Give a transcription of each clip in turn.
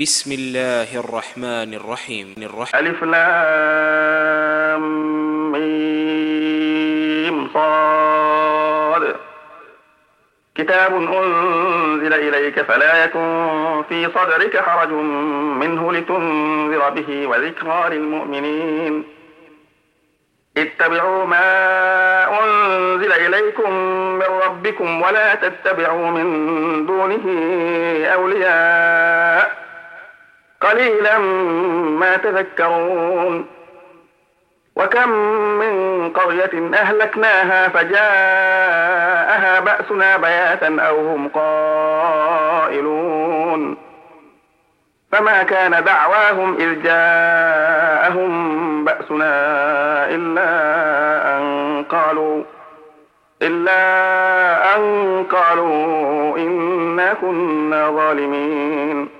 بسم الله الرحمن الرحيم الرحيم ألف لام ميم صاد كتاب أنزل إليك فلا يكن في صدرك حرج منه لتنذر به وذكرى للمؤمنين اتبعوا ما أنزل إليكم من ربكم ولا تتبعوا من دونه أولياء قليلا ما تذكرون. وكم من قرية أهلكناها فجاءها بأسنا بياتا أو هم قائلون. فما كان دعواهم إذ جاءهم بأسنا إلا أن قالوا إلا أن قالوا إنا كنا ظالمين.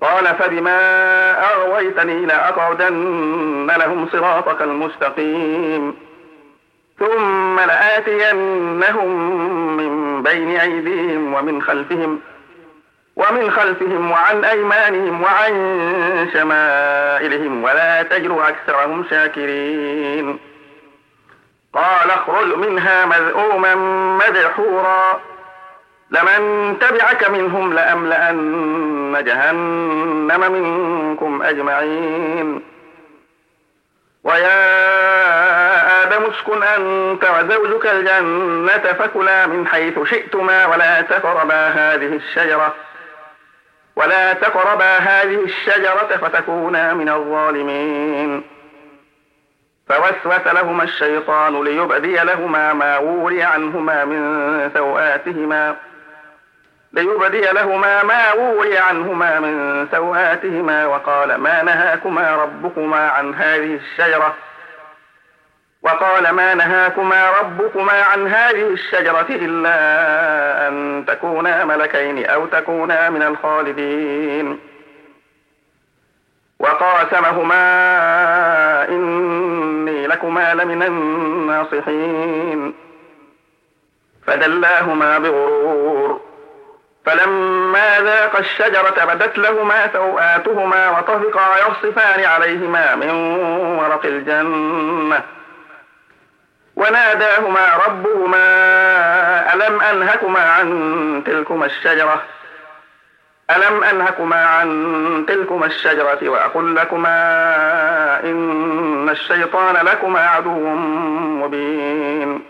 قال فبما أغويتني لأقعدن لهم صراطك المستقيم. ثم لآتينهم من بين أيديهم ومن خلفهم ومن خلفهم وعن أيمانهم وعن شمائلهم ولا تجر أكثرهم شاكرين. قال اخرج منها مذءوما مدحورا. لمن تبعك منهم لأملأن جهنم منكم أجمعين. ويا آدم اسكن أنت وزوجك الجنة فكلا من حيث شئتما ولا تقربا هذه الشجرة ولا تقربا هذه الشجرة فتكونا من الظالمين. فوسوس لهما الشيطان ليبدي لهما ما وري عنهما من سوآتهما. ليبدي لهما ما وري عنهما من سوآتهما وقال ما نهاكما ربكما عن هذه الشجرة؟ وقال ما نهاكما ربكما عن هذه الشجرة إلا أن تكونا ملكين أو تكونا من الخالدين. وقاسمهما إني لكما لمن الناصحين. فدلاهما بغرور. فلما ذاق الشجرة بدت لهما سوآتهما وطفقا يخصفان عليهما من ورق الجنة. وناداهما ربهما ألم أنهكما عن تلكما الشجرة؟ ألم أنهكما عن تلكما الشجرة وأقل لكما إن الشيطان لكما عدو مبين.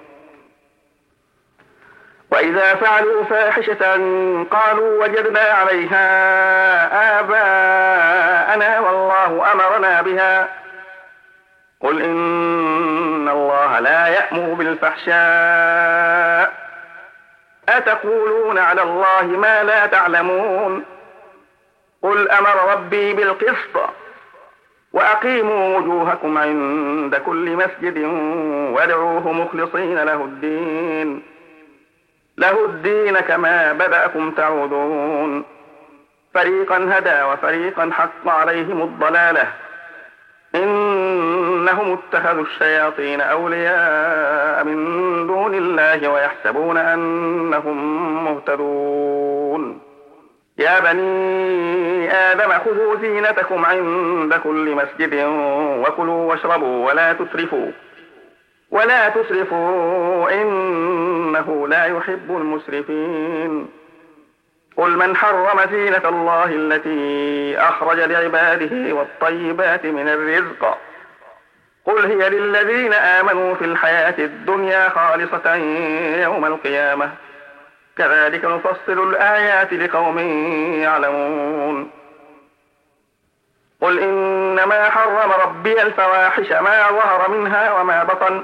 وإذا فعلوا فاحشة قالوا وجدنا عليها آباءنا والله أمرنا بها. قل إن الله لا يأمر بالفحشاء. أتقولون على الله ما لا تعلمون؟ قل أمر ربي بالقسط وأقيموا وجوهكم عند كل مسجد وادعوه مخلصين له الدين. له الدين كما بدأكم تعودون. فريقا هدى وفريقا حق عليهم الضلالة. إنهم اتخذوا الشياطين أولياء من دون الله ويحسبون أنهم مهتدون. يا بني آدم خذوا زينتكم عند كل مسجد وكلوا واشربوا ولا تسرفوا. ولا تسرفوا إنه لا يحب المسرفين. قل من حرم زينة الله التي أخرج لعباده والطيبات من الرزق. قل هي للذين آمنوا في الحياة الدنيا خالصة يوم القيامة. كذلك نفصل الآيات لقوم يعلمون. قل إنما حرم ربي الفواحش ما ظهر منها وما بطن.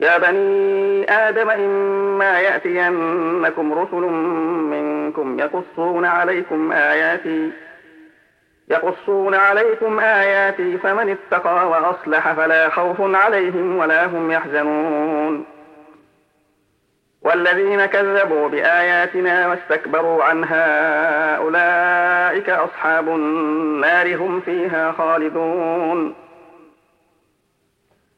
يا بني آدم إما يأتينكم رسل منكم يقصون عليكم آياتي يقصون عليكم آياتي فمن اتقى وأصلح فلا خوف عليهم ولا هم يحزنون. والذين كذبوا بآياتنا واستكبروا عنها أولئك أصحاب النار هم فيها خالدون.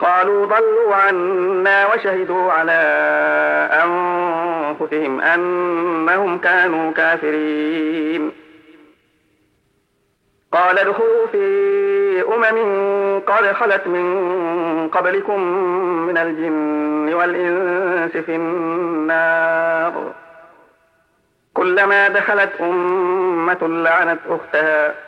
قالوا ضلوا عنا وشهدوا على أنفسهم أنهم كانوا كافرين. قال ادخلوا في أمم قد خلت من قبلكم من الجن والإنس في النار. كلما دخلت أمة لعنت أختها.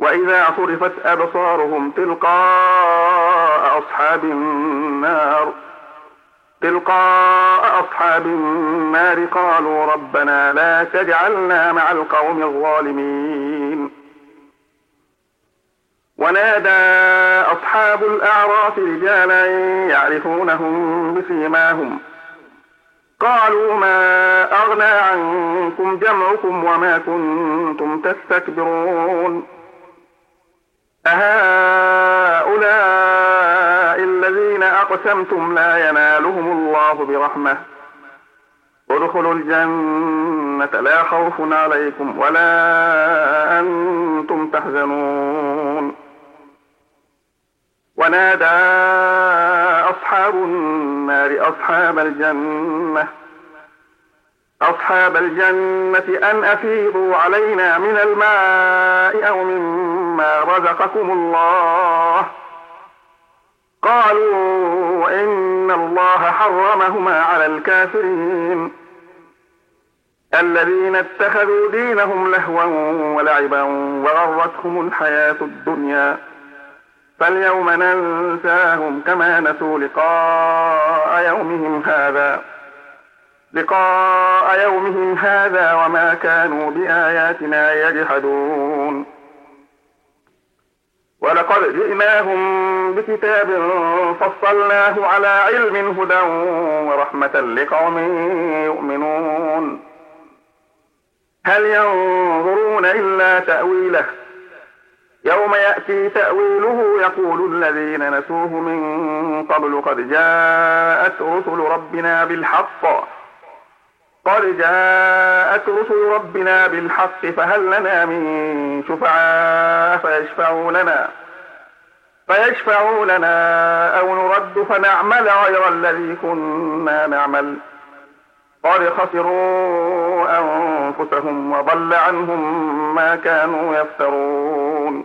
وإذا صرفت أبصارهم تلقاء أصحاب النار تلقاء أصحاب النار قالوا ربنا لا تجعلنا مع القوم الظالمين. ونادى أصحاب الأعراف رجالا يعرفونهم بسيماهم. قالوا ما أغنى عنكم جمعكم وما كنتم تستكبرون. أهؤلاء الذين أقسمتم لا ينالهم الله برحمة. ادخلوا الجنة لا خوف عليكم ولا أنتم تحزنون. ونادى أصحاب النار أصحاب الجنة أصحاب الجنة أن أفيضوا علينا من الماء أو مما رزقكم الله. قالوا إن الله حرمهما على الكافرين. الذين اتخذوا دينهم لهوا ولعبا وغرتهم الحياة الدنيا. فاليوم ننساهم كما نسوا لقاء يومهم هذا. لقاء يومهم هذا وما كانوا بآياتنا يجحدون. ولقد جئناهم بكتاب فصلناه على علم هدى ورحمة لقوم يؤمنون. هل ينظرون إلا تأويله؟ يوم يأتي تأويله يقول الذين نسوه من قبل قد جاءت رسل ربنا بالحق. قد جاءت رسل ربنا بالحق فهل لنا من شفعاء فيشفعوا لنا فيشفعوا لنا أو نرد فنعمل غير الذي كنا نعمل قد خسروا أنفسهم وضل عنهم ما كانوا يفترون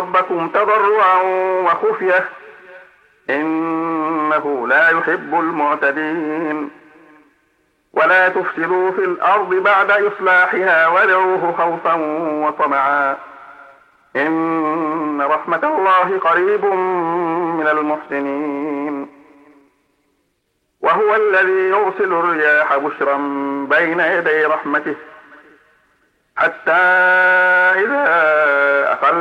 ربكم تضرعا وخفية إنه لا يحب المعتدين. ولا تفسدوا في الأرض بعد إصلاحها وادعوه خوفا وطمعا. إن رحمة الله قريب من المحسنين. وهو الذي يرسل الرياح بشرا بين يدي رحمته حتى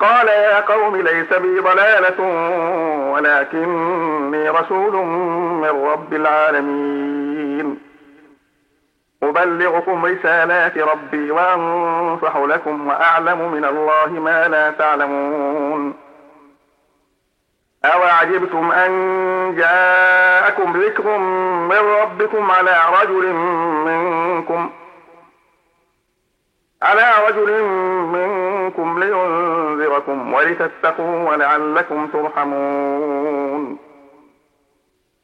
قال يا قوم ليس بي ضلالة ولكني رسول من رب العالمين. أبلغكم رسالات ربي وأنصح لكم وأعلم من الله ما لا تعلمون. أوعجبتم أن جاءكم ذكر من ربكم على رجل منكم؟ على رجل منكم لينذركم ولتتقوا ولعلكم ترحمون.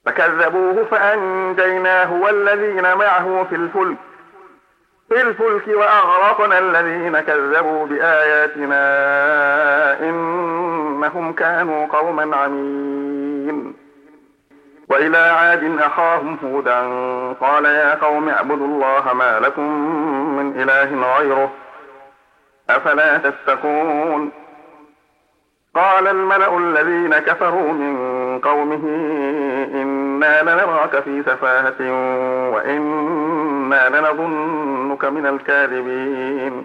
فكذبوه فأنجيناه والذين معه في الفلك في الفلك وأغرقنا الذين كذبوا بآياتنا إنهم كانوا قوما عمين. وإلى عاد أخاهم هودا. قال يا قوم اعبدوا الله ما لكم من إله غيره. أفلا تتقون؟ قال الملأ الذين كفروا من قومه إنا لنراك في سفاهة وإنا لنظنك من الكاذبين.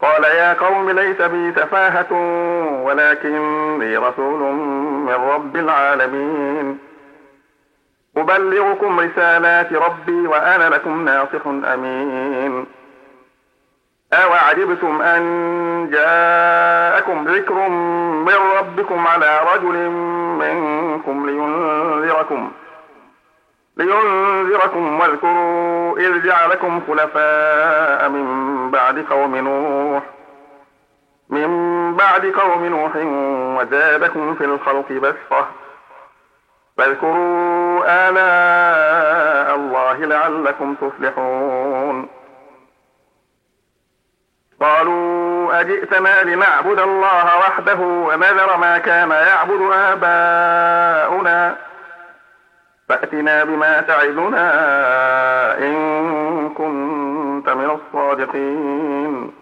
قال يا قوم ليس بي سفاهة ولكني رسول من رب العالمين. أبلغكم رسالات ربي وأنا لكم ناصح أمين. أوعجبتم أن جاءكم ذكر من ربكم على رجل منكم لينذركم. لينذركم واذكروا إذ جعلكم خلفاء من بعد قوم نوح. من بعد قوم نوح وزادكم في الخلق بسطة. فاذكروا آلاء الله لعلكم تفلحون. قالوا أجئتنا لنعبد الله وحده ونذر ما كان يعبد آباؤنا. فأتنا بما تعدنا إن كنت من الصادقين.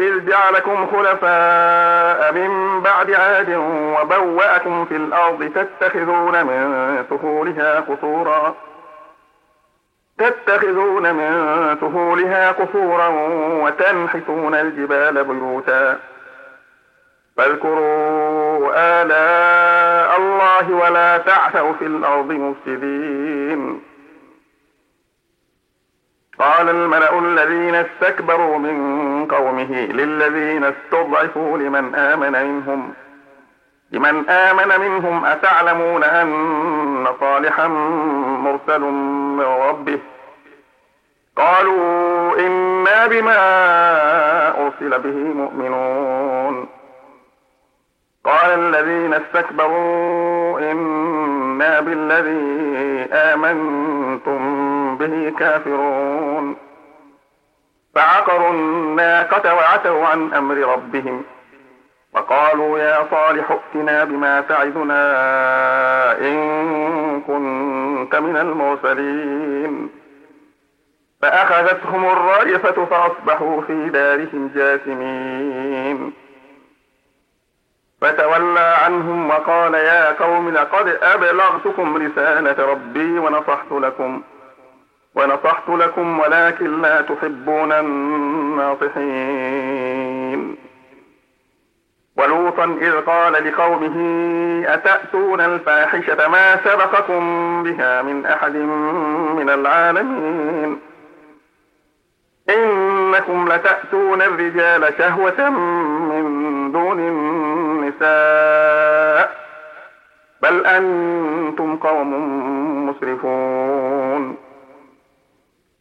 إذ جعلكم خلفاء من بعد عاد وبوأكم في الأرض تتخذون من سهولها قصورا تتخذون من سهولها قصورا وتنحتون الجبال بيوتا فاذكروا آلاء الله ولا تعثوا في الأرض مفسدين. قال الملأ الذين استكبروا من قومه للذين استضعفوا لمن آمن منهم. لمن آمن منهم أتعلمون أن صالحا مرسل من ربه؟ قالوا إنا بما أرسل به مؤمنون. قال الذين استكبروا إنا بالذي آمنتم به كافرون. فعقروا الناقة وعتوا عن أمر ربهم وقالوا يا صالح ائتنا بما تعدنا إن كنت من المرسلين. فأخذتهم الرائفة فأصبحوا في دارهم جاثمين. فتولى عنهم وقال يا قوم لقد أبلغتكم رسالة ربي ونصحت لكم. ونصحت لكم ولكن لا تحبون الناصحين. ولوطا إذ قال لقومه أتأتون الفاحشة ما سبقكم بها من أحد من العالمين؟ إنكم لتأتون الرجال شهوة من دون النساء بل أنتم قوم مسرفون.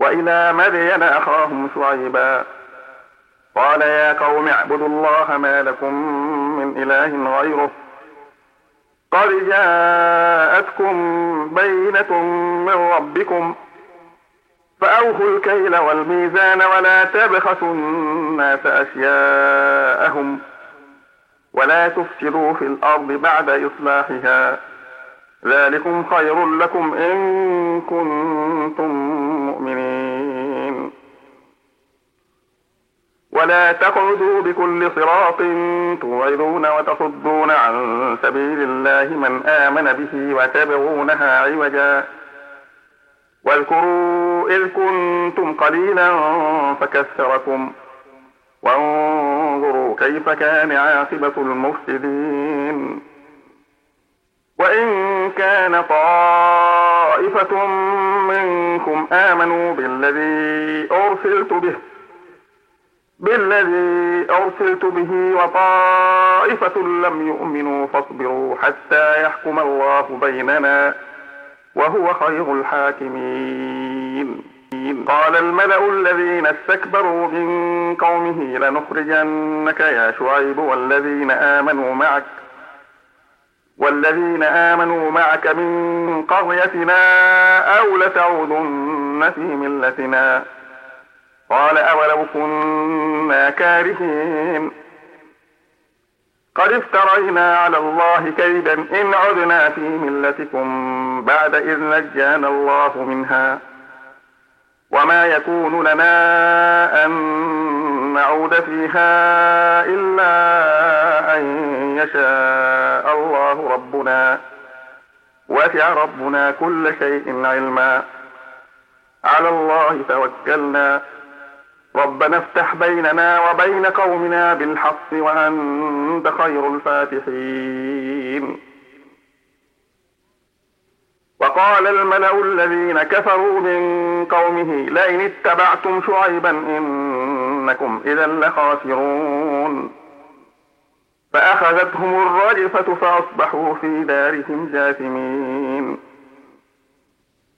وإلى مدين أخاهم شعيبا. قال يا قوم اعبدوا الله ما لكم من إله غيره. قد جاءتكم بينة من ربكم. فأوفوا الكيل والميزان ولا تبخسوا الناس أشياءهم. ولا تفسدوا في الأرض بعد إصلاحها. ذلكم خير لكم إن كنتم مؤمنين. ولا تقعدوا بكل صراط توعدون وتصدون عن سبيل الله من آمن به وتبغونها عوجا. واذكروا إذ كنتم قليلا فكثركم. وانظروا كيف كان عاقبة المفسدين. وإن كان طائفة منكم آمنوا بالذي أرسلت به بالذي أرسلت به وطائفة لم يؤمنوا فاصبروا حتى يحكم الله بيننا وهو خير الحاكمين. قال الملأ الذين استكبروا من قومه لنخرجنك يا شعيب والذين آمنوا معك والذين آمنوا معك من قريتنا أو لتعودن في ملتنا. قال أولو كنا كارهين قد افترينا على الله كيدا إن عدنا في ملتكم بعد إذ نجانا الله منها وما يكون لنا أن نعود فيها إلا أن يشاء الله ربنا وسع ربنا كل شيء علما على الله توكلنا ربنا افتح بيننا وبين قومنا بالحق وأنت خير الفاتحين. وقال الملأ الذين كفروا من قومه لئن اتبعتم شعيبا إنكم إذا لخاسرون. فأخذتهم الرجفة فأصبحوا في دارهم جاثمين.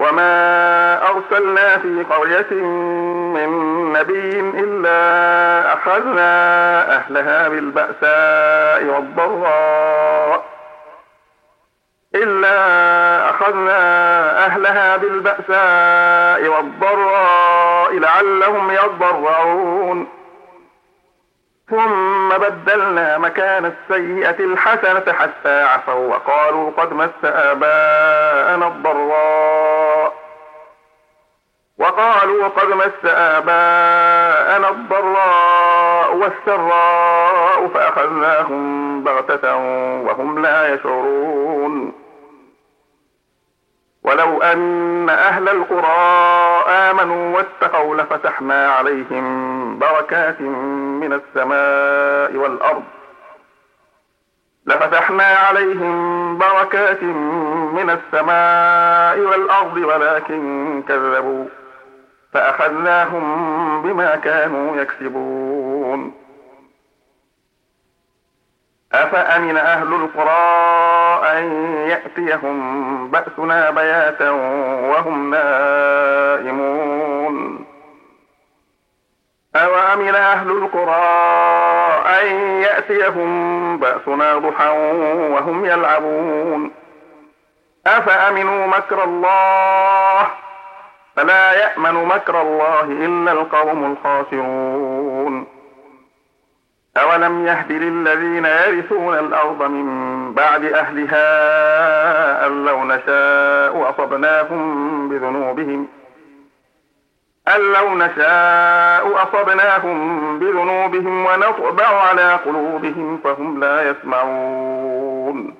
وما أرسلنا في قرية من نبي إلا أخذنا أهلها بالبأساء والضراء إلا أخذنا أهلها بالبأساء والضراء لعلهم يضرعون ثم بدلنا مكان السيئة الحسنة حتى عفوا وقالوا قد مس آباءنا الضراء وقالوا قد مس آباءنا الضراء والسراء فأخذناهم بغتة وهم لا يشعرون. ولو أن أهل القرى آمنوا واتقوا لفتحنا عليهم بركات من السماء والأرض. لفتحنا عليهم بركات من السماء والأرض ولكن كذبوا. فأخذناهم بما كانوا يكسبون. أفأمن أهل القرى أن يأتيهم بأسنا بياتا وهم نائمون؟ أوأمن أهل القرى أن يأتيهم بأسنا ضحى وهم يلعبون؟ أفأمنوا مكر الله فلا يأمن مكر الله إلا القوم الخاسرون أولم يهد للذين يرثون الأرض من بعد أهلها أن لو نشاء أصبناهم بذنوبهم أن لو نشاء أصبناهم بذنوبهم ونطبع على قلوبهم فهم لا يسمعون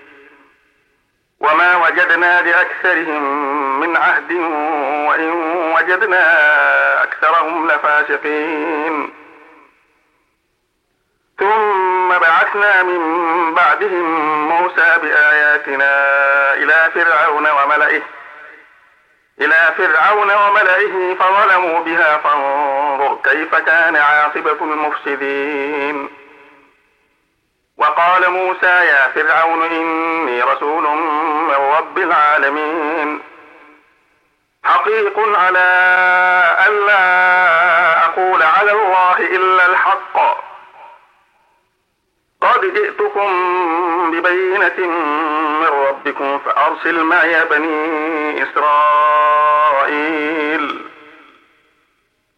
وما وجدنا لأكثرهم من عهد وإن وجدنا أكثرهم لفاسقين. ثم بعثنا من بعدهم موسى بآياتنا إلى فرعون وملئه إلى فرعون وملئه فظلموا بها فانظر كيف كان عاقبة المفسدين. وقال موسى يا فرعون إني رسول من رب العالمين. حقيق على ألا أقول على الله إلا الحق. قد جئتكم ببينة من ربكم فأرسل معي بني إسرائيل.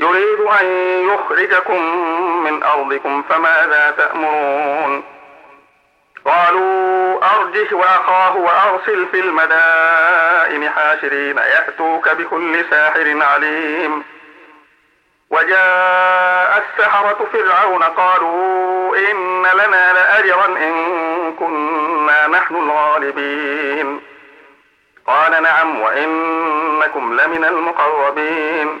يريد أن يخرجكم من أرضكم فماذا تأمرون؟ قالوا أرجه وأخاه وأرسل في المدائن حاشرين يأتوك بكل ساحر عليم. وجاء السحرة فرعون قالوا إن لنا لأجرا إن كنا نحن الغالبين. قال نعم وإنكم لمن المقربين.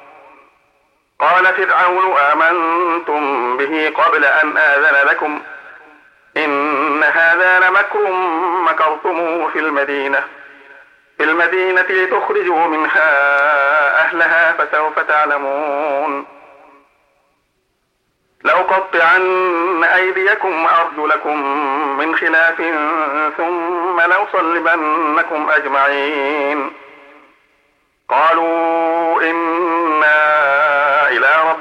قال فرعون آمنتم به قبل أن آذن لكم إن هذا لمكر مكرتموه في المدينة في المدينة لتخرجوا منها أهلها فسوف تعلمون لأقطعن أيديكم وأرجلكم من خلاف ثم لأصلبنكم أجمعين قالوا إنا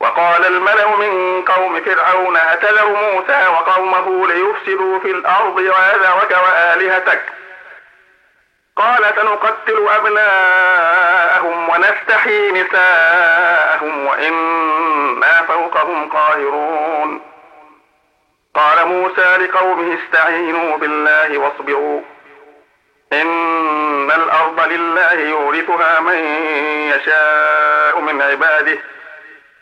وقال الملأ من قوم فرعون أتذر موسى وقومه ليفسدوا في الأرض ويذرك وآلهتك؟ قال سنقتل أبناءهم ونستحيي نساءهم وإنا فوقهم قاهرون. قال موسى لقومه استعينوا بالله واصبروا إن الأرض لله يورثها من يشاء من عباده.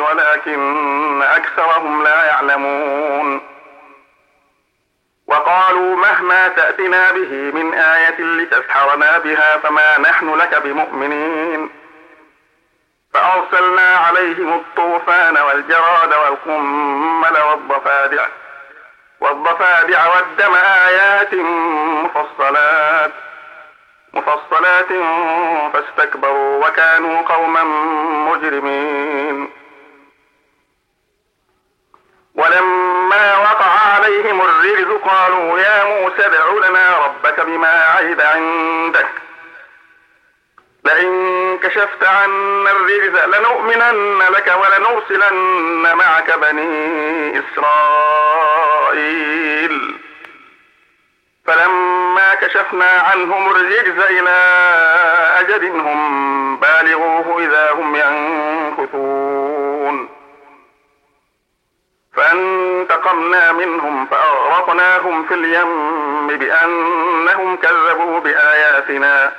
ولكن أكثرهم لا يعلمون. وقالوا مهما تأتنا به من آية لتسحرنا بها فما نحن لك بمؤمنين. فأرسلنا عليهم الطوفان والجراد والقمل والضفادع والضفادع والدم آيات مفصلات مفصلات فاستكبروا وكانوا قوما مجرمين. ولما وقع عليهم الرجز قالوا يا موسى ادع لنا ربك بما عهد عندك. لئن كشفت عنا الرجز لنؤمنن لك ولنرسلن معك بني إسرائيل. فلما كشفنا عنهم الرجز إلى أجل هم بالغوه إذا هم ينكثون. فانتقمنا منهم فأغرقناهم في اليم بأنهم كذبوا بآياتنا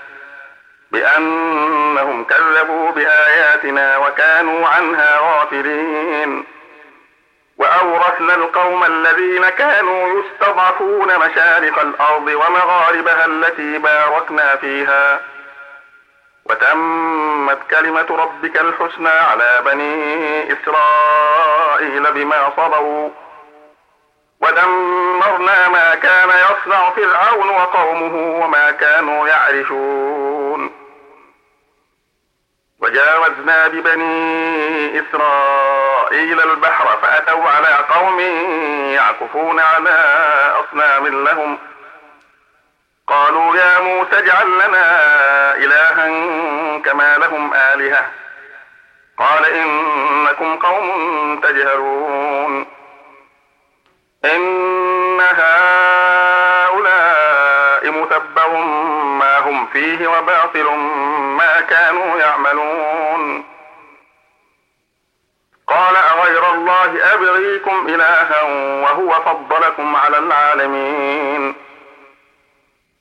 بأنهم كذبوا بآياتنا وكانوا عنها غافلين. وأورثنا القوم الذين كانوا يستضعفون مشارق الأرض ومغاربها التي باركنا فيها. وتمت كلمة ربك الحسنى على بني إسرائيل بما صبروا. ودمرنا ما كان يصنع فرعون وقومه وما كانوا يعرشون. وجاوزنا ببني إسرائيل البحر فأتوا على قوم يعكفون على أصنام لهم. قالوا يا موسى اجعل لنا إلها كما لهم آلهة. قال إنكم قوم تجهلون. إن هؤلاء متبر ما هم فيه وباطل ما كانوا يعملون. قال أغير الله أبغيكم إلها وهو فضلكم على العالمين.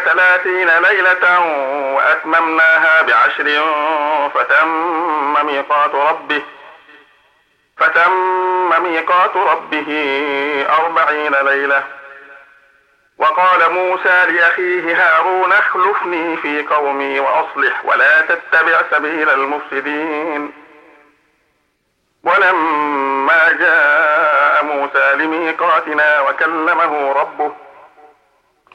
ثلاثين ليلة وأتممناها بعشر فتم ميقات ربه فتم ميقات ربه أربعين ليلة. وقال موسى لأخيه هارون اخلفني في قومي وأصلح ولا تتبع سبيل المفسدين. ولما جاء موسى لميقاتنا وكلمه ربه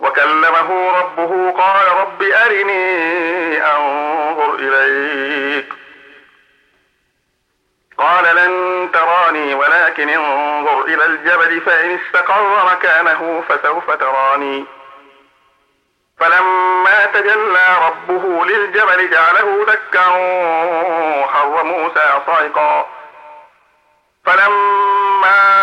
وكلمه ربه قال رب أرني أنظر إليك. قال لن تراني ولكن انظر إلى الجبل فإن استقر مكانه فسوف تراني. فلما تجلى ربه للجبل جعله دكا حر موسى صعقا فلما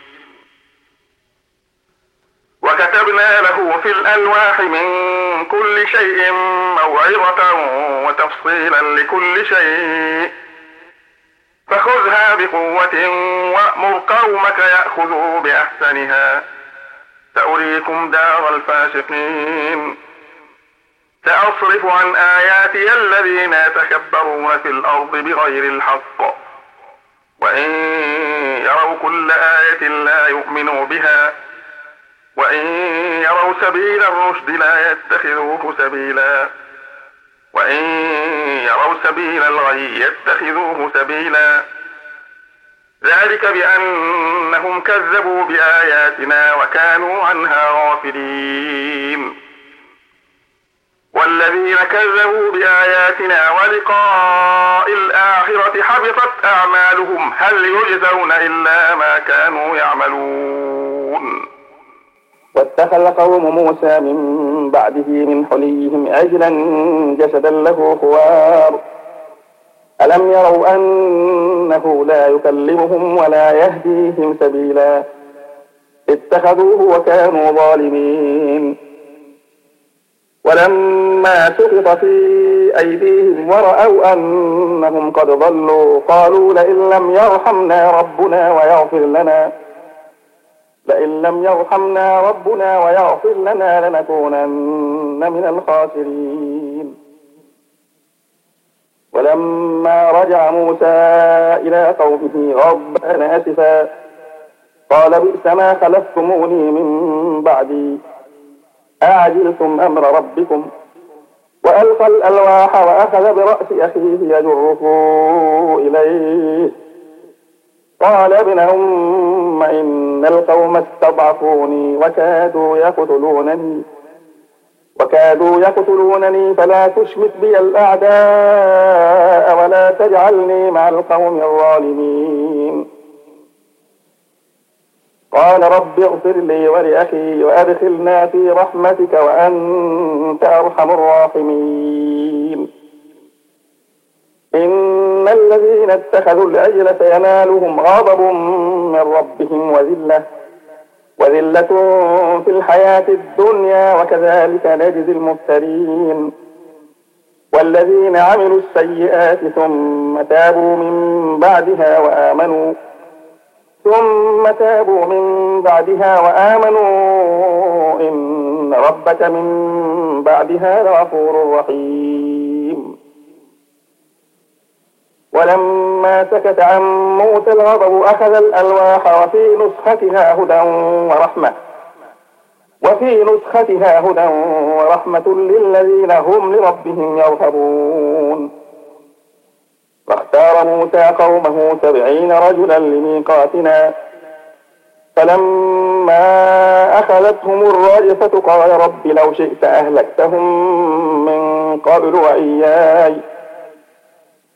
وكتبنا له في الألواح من كل شيء موعظة وتفصيلا لكل شيء. فخذها بقوة وأمر قومك يأخذوا بأحسنها. سأريكم دار الفاسقين. سأصرف عن آياتي الذين يتكبرون في الأرض بغير الحق. وإن يروا كل آية لا يؤمنوا بها وإن يروا سبيل الرشد لا يتخذوه سبيلا. وإن يروا سبيل الغي يتخذوه سبيلا. ذلك بأنهم كذبوا بآياتنا وكانوا عنها غافلين. والذين كذبوا بآياتنا ولقاء الآخرة حبطت أعمالهم هل يجزون إلا ما كانوا يعملون؟ واتخذ قوم موسى من بعده من حليهم عجلا جسدا له خوار. ألم يروا أنه لا يكلمهم ولا يهديهم سبيلا؟ اتخذوه وكانوا ظالمين. ولما سقط في أيديهم ورأوا أنهم قد ضلوا قالوا لئن لم يرحمنا ربنا ويغفر لنا. لئن لم يرحمنا ربنا ويغفر لنا لنكونن من الخاسرين. ولما رجع موسى إلى قومه غضبان آسفا قال بئس ما خلفتموني من بعدي. أعجلتم أمر ربكم؟ وألقى الألواح وأخذ برأس أخيه يجره إليه. قال ابن أم إن القوم استضعفوني وكادوا يقتلونني وكادوا يقتلونني فلا تشمت بي الأعداء ولا تجعلني مع القوم الظالمين قال رب اغفر لي ولأخي وأدخلنا في رحمتك وأنت أرحم الراحمين إن الذين اتخذوا العجل سينالهم غضب من ربهم وذلة وذلة في الحياة الدنيا وكذلك نجزي المفترين والذين عملوا السيئات ثم تابوا من بعدها وآمنوا ثم تابوا من بعدها وآمنوا إن ربك من بعدها لغفور رحيم ولما سكت عن موسى الغضب أخذ الألواح وفي نسختها هدى ورحمة. وفي نسختها هدى ورحمة للذين هم لربهم يرهبون. فاختار موسى قومه سبعين رجلا لميقاتنا. فلما أخذتهم الرجفة قال رب لو شئت أهلكتهم من قبل وإياي.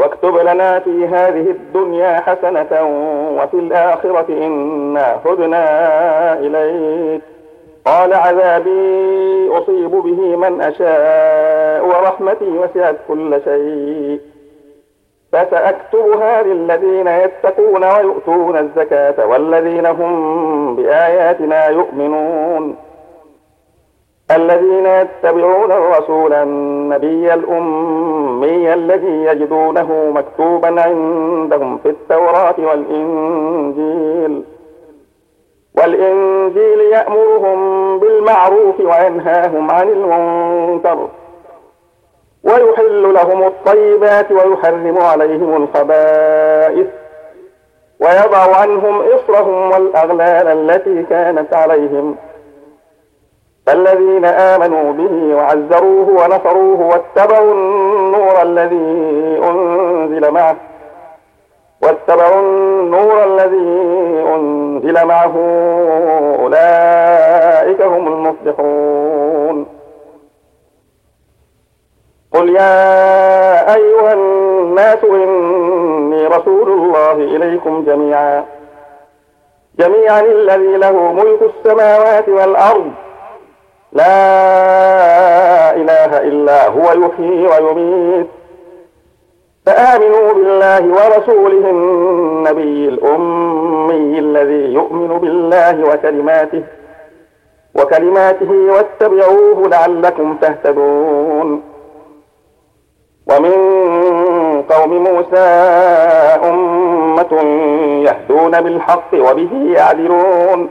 واكتب لنا في هذه الدنيا حسنة وفي الآخرة إنا هدنا إليك. قال عذابي أصيب به من أشاء ورحمتي وسعت كل شيء. فسأكتبها للذين يتقون ويؤتون الزكاة والذين هم بآياتنا يؤمنون. الذين يتبعون الرسول النبي الأمي الذي يجدونه مكتوبا عندهم في التوراة والإنجيل. والإنجيل يأمرهم بالمعروف وينهاهم عن المنكر. ويحل لهم الطيبات ويحرم عليهم الخبائث. ويضع عنهم إصرهم والأغلال التي كانت عليهم. فالذين آمنوا به وعزروه ونصروه واتبعوا النور الذي أنزل معه واتبعوا النور الذي أنزل معه أولئك هم المفلحون. قل يا أيها الناس إني رسول الله إليكم جميعا. جميعا الذي له ملك السماوات والأرض لا إله إلا هو يحيي ويميت. فآمنوا بالله ورسوله النبي الأمي الذي يؤمن بالله وكلماته وكلماته واتبعوه لعلكم تهتدون. ومن قوم موسى أمة يهدون بالحق وبه يعدلون.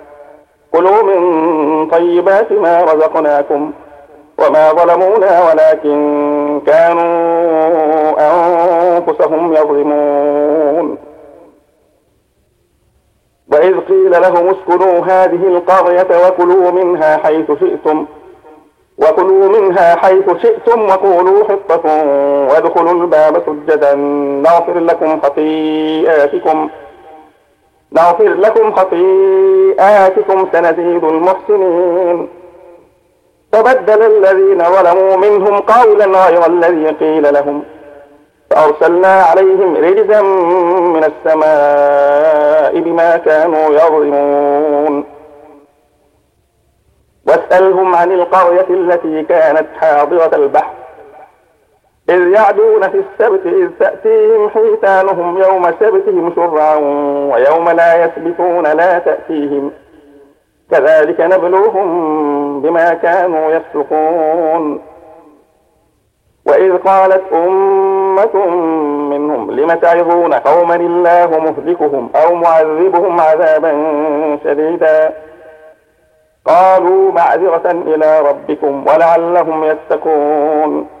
كلوا من طيبات ما رزقناكم وما ظلمونا ولكن كانوا أنفسهم يظلمون. وإذ قيل لهم اسكنوا هذه القرية وكلوا منها حيث شئتم وكلوا منها حيث شئتم وقولوا حطة وادخلوا الباب سجدا نغفر لكم خطيئاتكم. نغفر لكم خطيئاتكم سنزيد المحسنين. فبدل الذين ظلموا منهم قولا غير الذي قيل لهم. فأرسلنا عليهم رجزا من السماء بما كانوا يظلمون. واسألهم عن القرية التي كانت حاضرة البحر. إذ يعدون في السبت إذ تأتيهم حيتانهم يوم سبتهم شرعا ويوم لا يسبتون لا تأتيهم. كذلك نبلوهم بما كانوا يفسقون. وإذ قالت أمة منهم لم تعظون قوما الله مهلكهم أو معذبهم عذابا شديدا؟ قالوا معذرة إلى ربكم ولعلهم يتقون.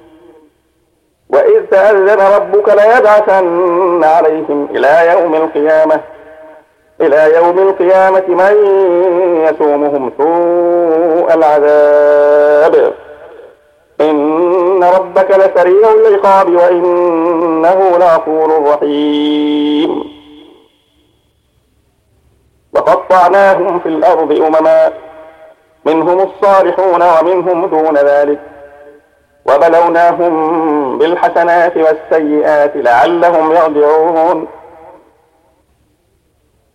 وإذ تأذن ربك ليبعثن عليهم إلى يوم القيامة إلى يوم القيامة من يسومهم سوء العذاب. إن ربك لسريع العقاب وإنه لغفور رحيم. وقطعناهم في الأرض أمما منهم الصالحون ومنهم دون ذلك. وبلوناهم بالحسنات والسيئات لعلهم يرجعون.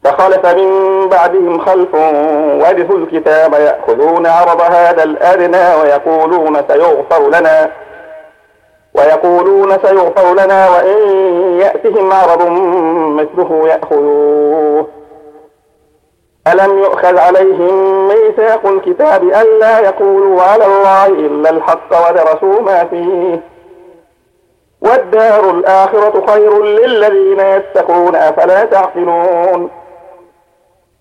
فخلف من بعدهم خلف ورثوا الكتاب يأخذون عرض هذا الأدنى ويقولون سيغفر لنا. ويقولون سيغفر لنا وإن يأتهم عرض مثله يأخذوه. ألم يؤخذ عليهم ميثاق الكتاب ألا يقولوا على الله إلا الحق ودرسوا ما فيه؟ والدار الآخرة خير للذين يتقون أفلا تعقلون؟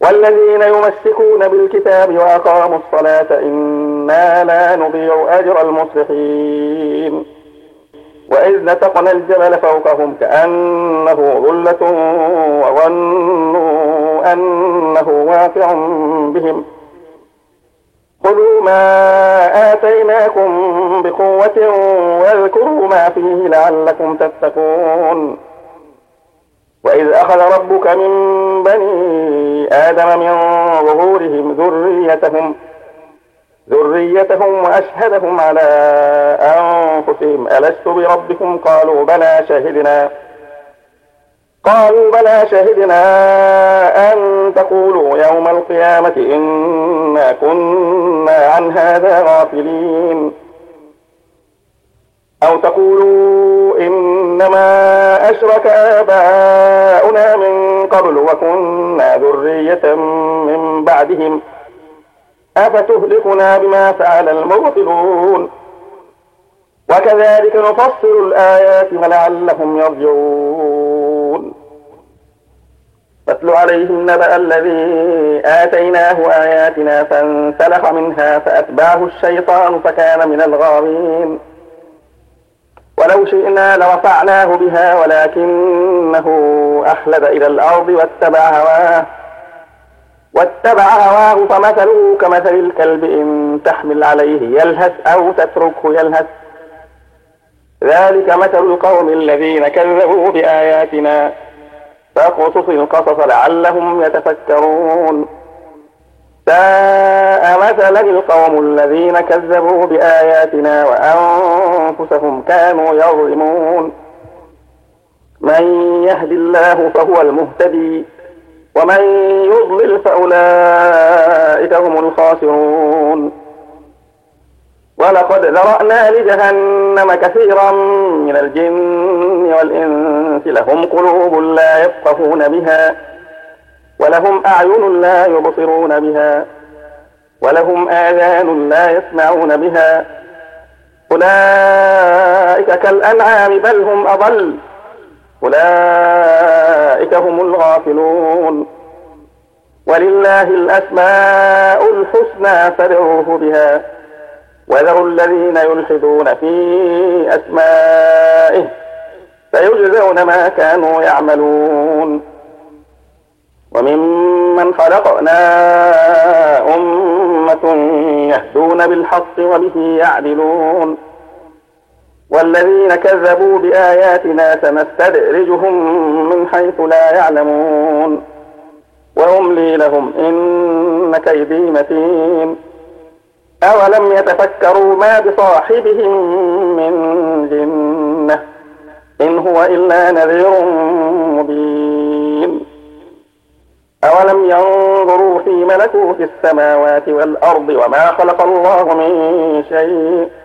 والذين يمسكون بالكتاب وأقاموا الصلاة إنا لا نضيع أجر المصلحين. وإذ نتقنا الجبل فوقهم كأنه ظلة وظنوا أنه واقع بهم. خذوا ما آتيناكم بقوة واذكروا ما فيه لعلكم تتقون. وإذ أخذ ربك من بني آدم من ظهورهم ذريتهم ذريتهم وأشهدهم على أنفسهم. ألست بربكم؟ قالوا بلى شهدنا. قالوا بلى شهدنا أن تقولوا يوم القيامة إنا كنا عن هذا غافلين. أو تقولوا إنما أشرك آباؤنا من قبل وكنا ذرية من بعدهم. أفتهلكنا بما فعل المبطلون؟ وكذلك نفصل الآيات ولعلهم يرجعون. فاتل عليهم نبأ الذي آتيناه آياتنا فانسلخ منها فأتبعه الشيطان فكان من الغاوين. ولو شئنا لرفعناه بها ولكنه أخلد إلى الأرض واتبع هواه. واتبع هواه فمثله كمثل الكلب إن تحمل عليه يلهث أو تتركه يلهث. ذلك مثل القوم الذين كذبوا بآياتنا فاقصص القصص لعلهم يتفكرون. ساء مثلا القوم الذين كذبوا بآياتنا وأنفسهم كانوا يظلمون. من يهد الله فهو المهتدي. ومن يضلل فأولئك هم الخاسرون. ولقد ذرأنا لجهنم كثيرا من الجن والإنس لهم قلوب لا يفقهون بها ولهم أعين لا يبصرون بها ولهم آذان لا يسمعون بها. أولئك كالأنعام بل هم أضل. أولئك هم الغافلون. ولله الأسماء الحسنى فادعوه بها. وذروا الذين يلحدون في أسمائه فيجزون ما كانوا يعملون. وممن خلقنا أمة يهدون بالحق وبه يعدلون. والذين كذبوا بآياتنا سنستدرجهم من حيث لا يعلمون. وأملي لهم إن كيدي متين. أولم يتفكروا ما بصاحبهم من جنة؟ إن هو إلا نذير مبين. أولم ينظروا في ملكوت السماوات والأرض وما خلق الله من شيء؟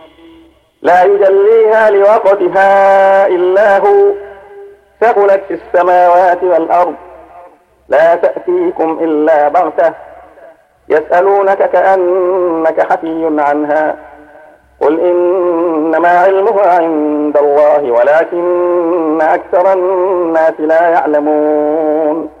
لا يجليها لوقتها إلا هو. ثقلت في السماوات والأرض. لا تأتيكم إلا بغتة. يسألونك كأنك حفي عنها. قل إنما علمها عند الله ولكن أكثر الناس لا يعلمون.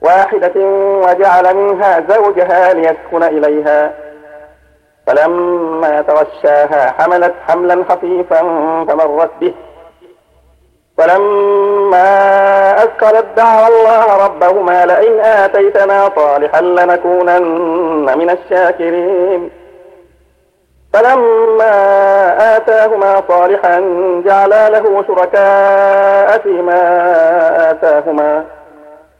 واحدة وجعل منها زوجها ليسكن إليها. فلما تغشاها حملت حملا خفيفا فمرت به. فلما أثقلت دعوا الله ربهما لئن آتيتنا صالحا لنكونن من الشاكرين. فلما آتاهما صالحا جعلا له شركاء فيما آتاهما.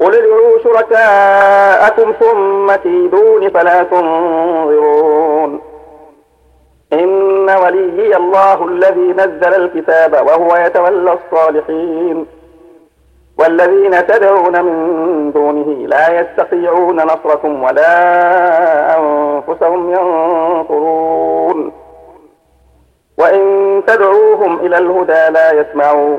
قل ادعوا شركاءكم ثم كيدون فلا تنظرون إن وليي الله الذي نزل الكتاب وهو يتولى الصالحين والذين تدعون من دونه لا يستطيعون نصركم ولا أنفسهم ينصرون وإن تدعوهم إلى الهدى لا يسمعوا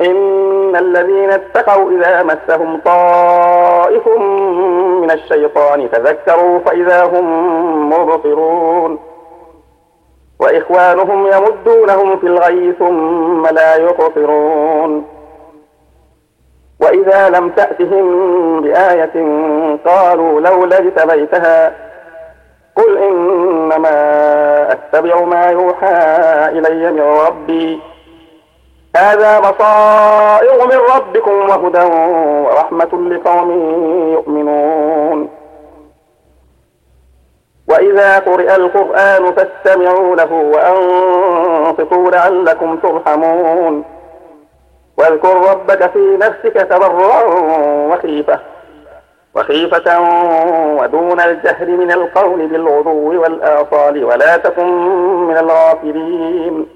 إن الذين اتقوا إذا مسهم طائف من الشيطان تذكروا فإذا هم مبصرون. وإخوانهم يمدونهم في الغي ثم لا يقصرون. وإذا لم تأتهم بآية قالوا لولا اجتبيتها قل إنما أتبع ما يوحى إلي من ربي. هذا بصائر من ربكم وهدى ورحمة لقوم يؤمنون. وإذا قرئ القرآن فاستمعوا له وأنصتوا لعلكم ترحمون. واذكر ربك في نفسك تضرعا وخيفة وخيفة ودون الجهر من القول بالغدو والآصال ولا تكن من الغافلين.